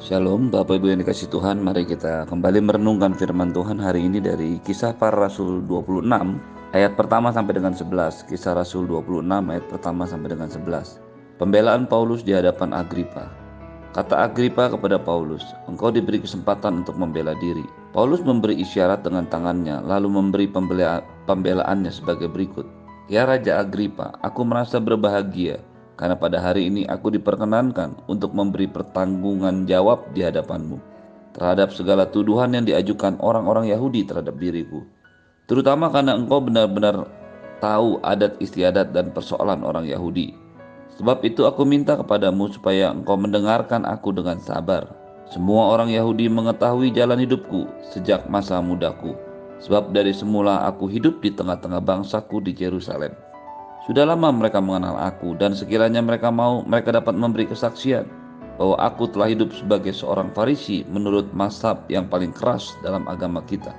Shalom Bapak Ibu yang dikasih Tuhan Mari kita kembali merenungkan firman Tuhan hari ini dari kisah para rasul 26 Ayat pertama sampai dengan 11 Kisah rasul 26 ayat pertama sampai dengan 11 Pembelaan Paulus di hadapan Agripa. Kata Agripa kepada Paulus Engkau diberi kesempatan untuk membela diri. Paulus memberi isyarat dengan tangannya Lalu memberi pembela pembelaannya sebagai berikut Ya Raja Agripa, aku merasa berbahagia karena pada hari ini aku diperkenankan untuk memberi pertanggungan jawab di hadapanmu terhadap segala tuduhan yang diajukan orang-orang Yahudi terhadap diriku, terutama karena engkau benar-benar tahu adat istiadat dan persoalan orang Yahudi. Sebab itu aku minta kepadamu supaya engkau mendengarkan aku dengan sabar. Semua orang Yahudi mengetahui jalan hidupku sejak masa mudaku, sebab dari semula aku hidup di tengah-tengah bangsaku di Yerusalem. Sudah lama mereka mengenal aku dan sekiranya mereka mau mereka dapat memberi kesaksian bahwa aku telah hidup sebagai seorang Farisi menurut masab yang paling keras dalam agama kita.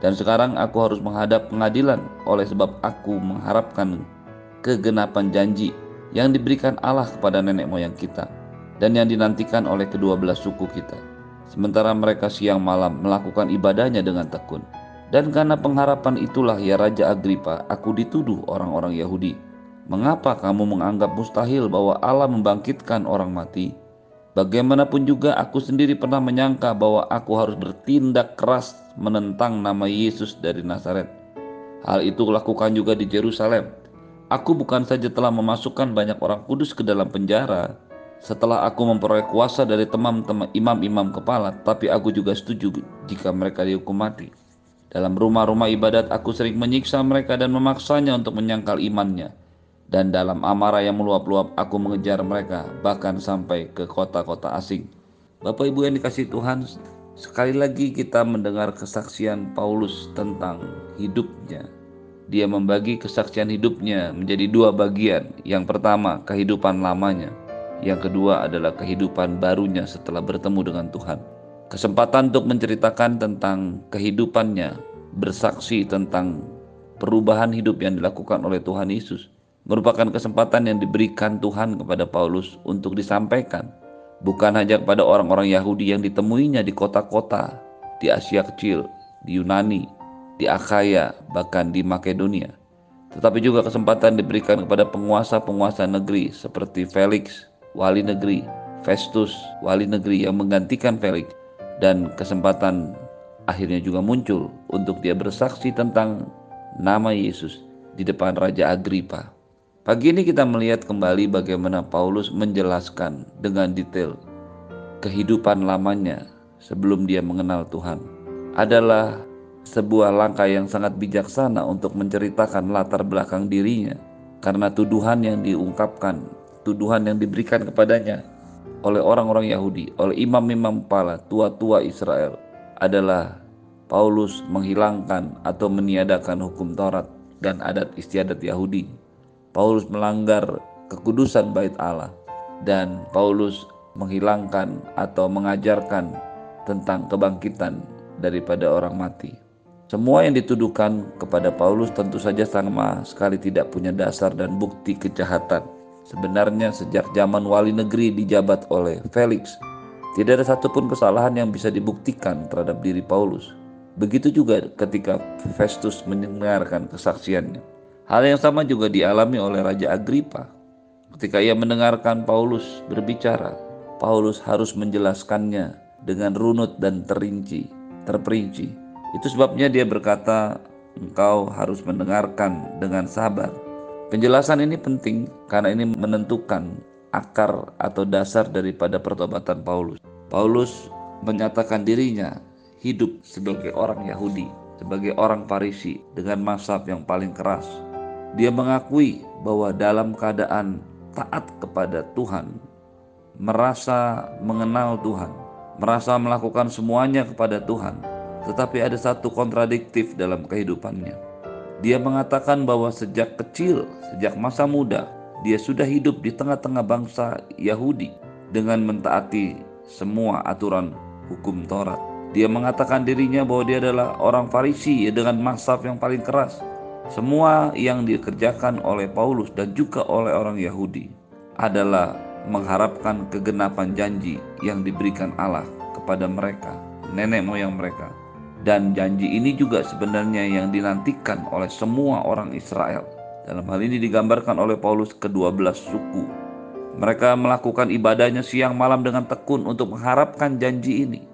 Dan sekarang aku harus menghadap pengadilan oleh sebab aku mengharapkan kegenapan janji yang diberikan Allah kepada nenek moyang kita dan yang dinantikan oleh kedua belas suku kita. Sementara mereka siang malam melakukan ibadahnya dengan tekun. Dan karena pengharapan itulah ya Raja Agripa, aku dituduh orang-orang Yahudi. Mengapa kamu menganggap mustahil bahwa Allah membangkitkan orang mati? Bagaimanapun juga aku sendiri pernah menyangka bahwa aku harus bertindak keras menentang nama Yesus dari Nazaret. Hal itu lakukan juga di Jerusalem. Aku bukan saja telah memasukkan banyak orang kudus ke dalam penjara, setelah aku memperoleh kuasa dari teman-teman imam-imam kepala, tapi aku juga setuju jika mereka dihukum mati. Dalam rumah-rumah ibadat aku sering menyiksa mereka dan memaksanya untuk menyangkal imannya. Dan dalam amarah yang meluap-luap aku mengejar mereka bahkan sampai ke kota-kota asing. Bapak Ibu yang dikasih Tuhan, sekali lagi kita mendengar kesaksian Paulus tentang hidupnya. Dia membagi kesaksian hidupnya menjadi dua bagian. Yang pertama, kehidupan lamanya. Yang kedua adalah kehidupan barunya setelah bertemu dengan Tuhan kesempatan untuk menceritakan tentang kehidupannya, bersaksi tentang perubahan hidup yang dilakukan oleh Tuhan Yesus, merupakan kesempatan yang diberikan Tuhan kepada Paulus untuk disampaikan, bukan hanya kepada orang-orang Yahudi yang ditemuinya di kota-kota di Asia Kecil, di Yunani, di Akhaya, bahkan di Makedonia, tetapi juga kesempatan diberikan kepada penguasa-penguasa negeri seperti Felix, wali negeri, Festus, wali negeri yang menggantikan Felix, dan kesempatan akhirnya juga muncul untuk dia bersaksi tentang nama Yesus di depan Raja Agripa. Pagi ini kita melihat kembali bagaimana Paulus menjelaskan dengan detail kehidupan lamanya sebelum dia mengenal Tuhan. Adalah sebuah langkah yang sangat bijaksana untuk menceritakan latar belakang dirinya karena tuduhan yang diungkapkan, tuduhan yang diberikan kepadanya oleh orang-orang Yahudi, oleh imam-imam kepala, tua-tua Israel adalah Paulus menghilangkan atau meniadakan hukum Taurat dan adat istiadat Yahudi. Paulus melanggar kekudusan bait Allah dan Paulus menghilangkan atau mengajarkan tentang kebangkitan daripada orang mati. Semua yang dituduhkan kepada Paulus tentu saja sama sekali tidak punya dasar dan bukti kejahatan Sebenarnya sejak zaman wali negeri dijabat oleh Felix, tidak ada satupun kesalahan yang bisa dibuktikan terhadap diri Paulus. Begitu juga ketika Festus mendengarkan kesaksiannya. Hal yang sama juga dialami oleh Raja Agripa. Ketika ia mendengarkan Paulus berbicara, Paulus harus menjelaskannya dengan runut dan terinci, terperinci. Itu sebabnya dia berkata, engkau harus mendengarkan dengan sabar Penjelasan ini penting karena ini menentukan akar atau dasar daripada pertobatan Paulus. Paulus menyatakan dirinya hidup sebagai orang Yahudi, sebagai orang Farisi dengan masab yang paling keras. Dia mengakui bahwa dalam keadaan taat kepada Tuhan, merasa mengenal Tuhan, merasa melakukan semuanya kepada Tuhan, tetapi ada satu kontradiktif dalam kehidupannya dia mengatakan bahwa sejak kecil, sejak masa muda, dia sudah hidup di tengah-tengah bangsa Yahudi dengan mentaati semua aturan hukum Taurat. Dia mengatakan dirinya bahwa dia adalah orang Farisi dengan masaf yang paling keras. Semua yang dikerjakan oleh Paulus dan juga oleh orang Yahudi adalah mengharapkan kegenapan janji yang diberikan Allah kepada mereka, nenek moyang mereka. Dan janji ini juga sebenarnya yang dinantikan oleh semua orang Israel. Dalam hal ini digambarkan oleh Paulus ke-12 suku. Mereka melakukan ibadahnya siang malam dengan tekun untuk mengharapkan janji ini.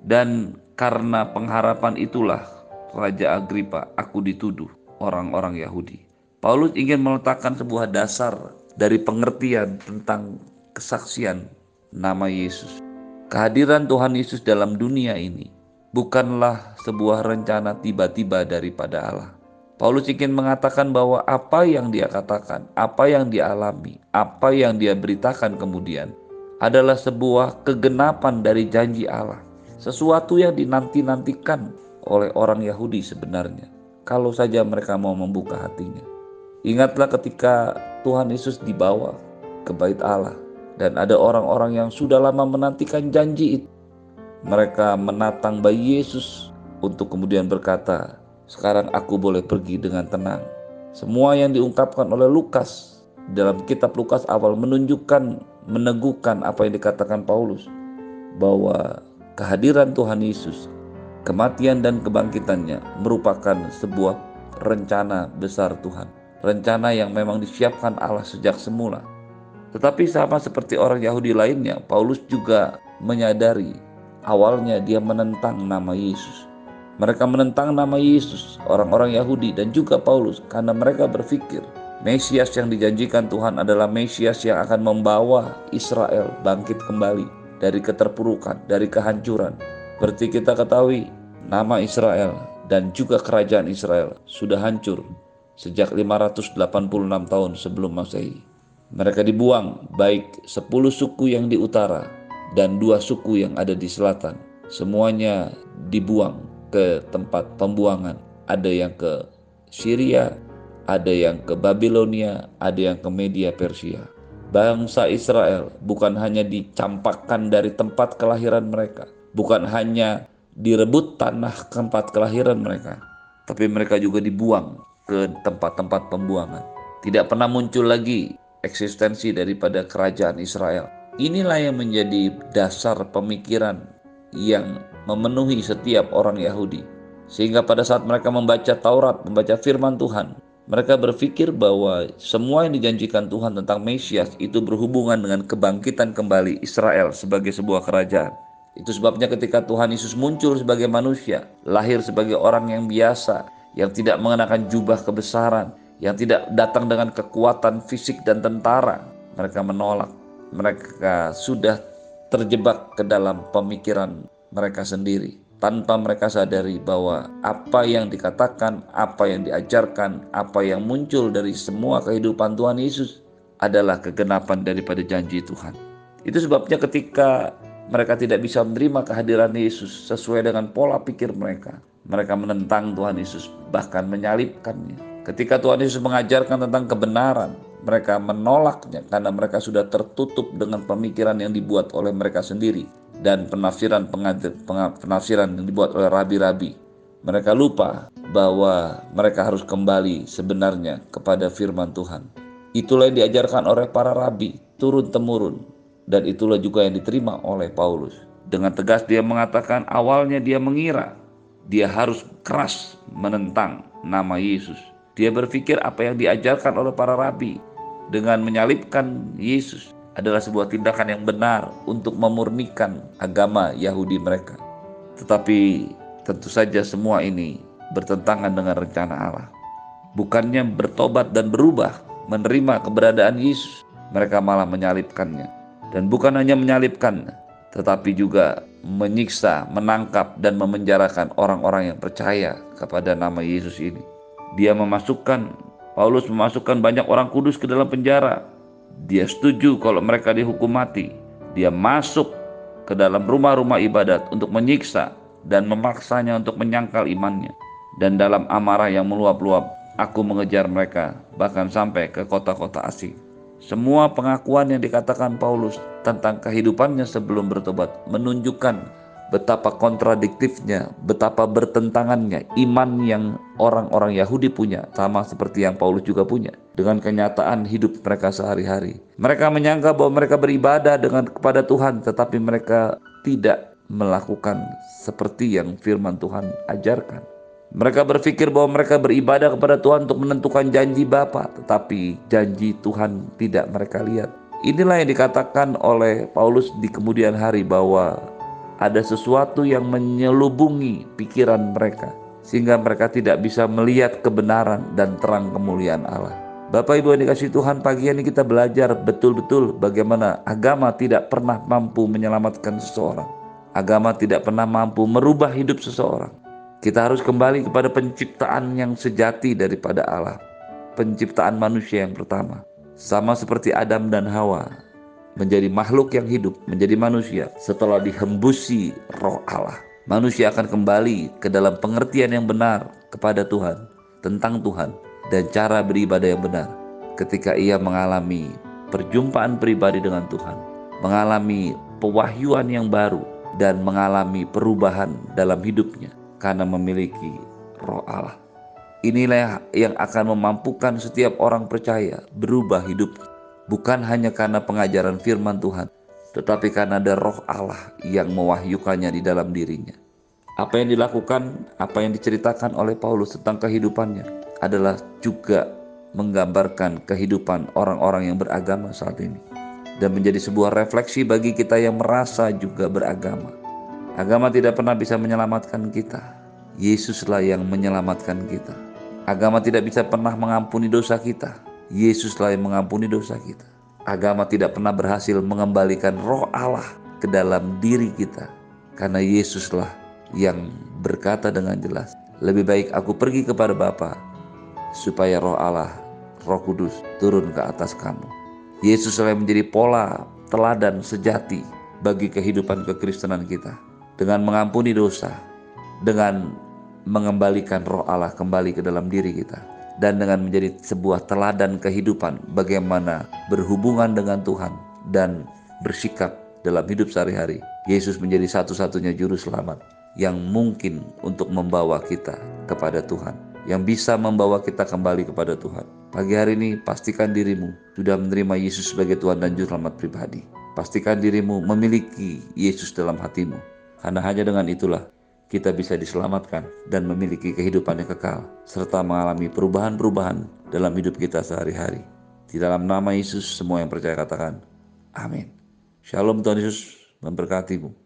Dan karena pengharapan itulah Raja Agripa aku dituduh orang-orang Yahudi. Paulus ingin meletakkan sebuah dasar dari pengertian tentang kesaksian nama Yesus. Kehadiran Tuhan Yesus dalam dunia ini bukanlah sebuah rencana tiba-tiba daripada Allah. Paulus ingin mengatakan bahwa apa yang dia katakan, apa yang dia alami, apa yang dia beritakan kemudian adalah sebuah kegenapan dari janji Allah. Sesuatu yang dinanti-nantikan oleh orang Yahudi sebenarnya. Kalau saja mereka mau membuka hatinya. Ingatlah ketika Tuhan Yesus dibawa ke bait Allah dan ada orang-orang yang sudah lama menantikan janji itu. Mereka menatang bayi Yesus untuk kemudian berkata, "Sekarang aku boleh pergi dengan tenang." Semua yang diungkapkan oleh Lukas dalam kitab Lukas awal menunjukkan meneguhkan apa yang dikatakan Paulus bahwa kehadiran Tuhan Yesus, kematian dan kebangkitannya merupakan sebuah rencana besar Tuhan rencana yang memang disiapkan Allah sejak semula. Tetapi sama seperti orang Yahudi lainnya, Paulus juga menyadari awalnya dia menentang nama Yesus. Mereka menentang nama Yesus, orang-orang Yahudi dan juga Paulus karena mereka berpikir Mesias yang dijanjikan Tuhan adalah Mesias yang akan membawa Israel bangkit kembali dari keterpurukan, dari kehancuran. Seperti kita ketahui, nama Israel dan juga kerajaan Israel sudah hancur sejak 586 tahun sebelum Masehi. Mereka dibuang baik 10 suku yang di utara dan dua suku yang ada di selatan. Semuanya dibuang ke tempat pembuangan. Ada yang ke Syria, ada yang ke Babilonia, ada yang ke Media Persia. Bangsa Israel bukan hanya dicampakkan dari tempat kelahiran mereka, bukan hanya direbut tanah tempat kelahiran mereka, tapi mereka juga dibuang ke tempat-tempat pembuangan. Tidak pernah muncul lagi eksistensi daripada kerajaan Israel. Inilah yang menjadi dasar pemikiran yang memenuhi setiap orang Yahudi. Sehingga pada saat mereka membaca Taurat, membaca firman Tuhan, mereka berpikir bahwa semua yang dijanjikan Tuhan tentang Mesias itu berhubungan dengan kebangkitan kembali Israel sebagai sebuah kerajaan. Itu sebabnya ketika Tuhan Yesus muncul sebagai manusia, lahir sebagai orang yang biasa, yang tidak mengenakan jubah kebesaran, yang tidak datang dengan kekuatan fisik dan tentara. Mereka menolak. Mereka sudah terjebak ke dalam pemikiran mereka sendiri tanpa mereka sadari bahwa apa yang dikatakan, apa yang diajarkan, apa yang muncul dari semua kehidupan Tuhan Yesus adalah kegenapan daripada janji Tuhan. Itu sebabnya ketika mereka tidak bisa menerima kehadiran Yesus sesuai dengan pola pikir mereka, mereka menentang Tuhan Yesus, bahkan menyalibkannya. Ketika Tuhan Yesus mengajarkan tentang kebenaran, mereka menolaknya karena mereka sudah tertutup dengan pemikiran yang dibuat oleh mereka sendiri dan penafsiran penafsiran yang dibuat oleh rabi-rabi. Mereka lupa bahwa mereka harus kembali sebenarnya kepada firman Tuhan. Itulah yang diajarkan oleh para rabi turun temurun dan itulah juga yang diterima oleh Paulus. Dengan tegas dia mengatakan awalnya dia mengira dia harus keras menentang nama Yesus. Dia berpikir apa yang diajarkan oleh para rabi dengan menyalibkan Yesus adalah sebuah tindakan yang benar untuk memurnikan agama Yahudi mereka. Tetapi tentu saja semua ini bertentangan dengan rencana Allah. Bukannya bertobat dan berubah, menerima keberadaan Yesus, mereka malah menyalibkannya. Dan bukan hanya menyalibkan, tetapi juga menyiksa, menangkap, dan memenjarakan orang-orang yang percaya kepada nama Yesus ini. Dia memasukkan, Paulus memasukkan banyak orang kudus ke dalam penjara. Dia setuju kalau mereka dihukum mati. Dia masuk ke dalam rumah-rumah ibadat untuk menyiksa dan memaksanya untuk menyangkal imannya. Dan dalam amarah yang meluap-luap, aku mengejar mereka, bahkan sampai ke kota-kota asing. Semua pengakuan yang dikatakan Paulus tentang kehidupannya sebelum bertobat menunjukkan betapa kontradiktifnya, betapa bertentangannya iman yang orang-orang Yahudi punya, sama seperti yang Paulus juga punya, dengan kenyataan hidup mereka sehari-hari. Mereka menyangka bahwa mereka beribadah dengan kepada Tuhan, tetapi mereka tidak melakukan seperti yang firman Tuhan ajarkan. Mereka berpikir bahwa mereka beribadah kepada Tuhan untuk menentukan janji Bapa, tetapi janji Tuhan tidak mereka lihat. Inilah yang dikatakan oleh Paulus di kemudian hari bahwa ada sesuatu yang menyelubungi pikiran mereka sehingga mereka tidak bisa melihat kebenaran dan terang kemuliaan Allah. Bapak Ibu yang dikasih Tuhan pagi ini kita belajar betul-betul bagaimana agama tidak pernah mampu menyelamatkan seseorang. Agama tidak pernah mampu merubah hidup seseorang. Kita harus kembali kepada penciptaan yang sejati daripada Allah. Penciptaan manusia yang pertama. Sama seperti Adam dan Hawa menjadi makhluk yang hidup, menjadi manusia setelah dihembusi roh Allah. Manusia akan kembali ke dalam pengertian yang benar kepada Tuhan, tentang Tuhan, dan cara beribadah yang benar ketika ia mengalami perjumpaan pribadi dengan Tuhan, mengalami pewahyuan yang baru, dan mengalami perubahan dalam hidupnya karena memiliki roh Allah. Inilah yang akan memampukan setiap orang percaya berubah hidupnya bukan hanya karena pengajaran firman Tuhan, tetapi karena ada roh Allah yang mewahyukannya di dalam dirinya. Apa yang dilakukan, apa yang diceritakan oleh Paulus tentang kehidupannya adalah juga menggambarkan kehidupan orang-orang yang beragama saat ini dan menjadi sebuah refleksi bagi kita yang merasa juga beragama. Agama tidak pernah bisa menyelamatkan kita. Yesuslah yang menyelamatkan kita. Agama tidak bisa pernah mengampuni dosa kita. Yesuslah yang mengampuni dosa kita. Agama tidak pernah berhasil mengembalikan roh Allah ke dalam diri kita. Karena Yesuslah yang berkata dengan jelas, lebih baik aku pergi kepada Bapa supaya roh Allah, roh kudus turun ke atas kamu. Yesuslah yang menjadi pola teladan sejati bagi kehidupan kekristenan kita. Dengan mengampuni dosa, dengan mengembalikan roh Allah kembali ke dalam diri kita dan dengan menjadi sebuah teladan kehidupan bagaimana berhubungan dengan Tuhan dan bersikap dalam hidup sehari-hari. Yesus menjadi satu-satunya juru selamat yang mungkin untuk membawa kita kepada Tuhan, yang bisa membawa kita kembali kepada Tuhan. Pagi hari ini pastikan dirimu sudah menerima Yesus sebagai Tuhan dan juru selamat pribadi. Pastikan dirimu memiliki Yesus dalam hatimu. Karena hanya dengan itulah kita bisa diselamatkan dan memiliki kehidupan yang kekal, serta mengalami perubahan-perubahan dalam hidup kita sehari-hari. Di dalam nama Yesus, semua yang percaya katakan, Amin. Shalom Tuhan Yesus memberkatimu.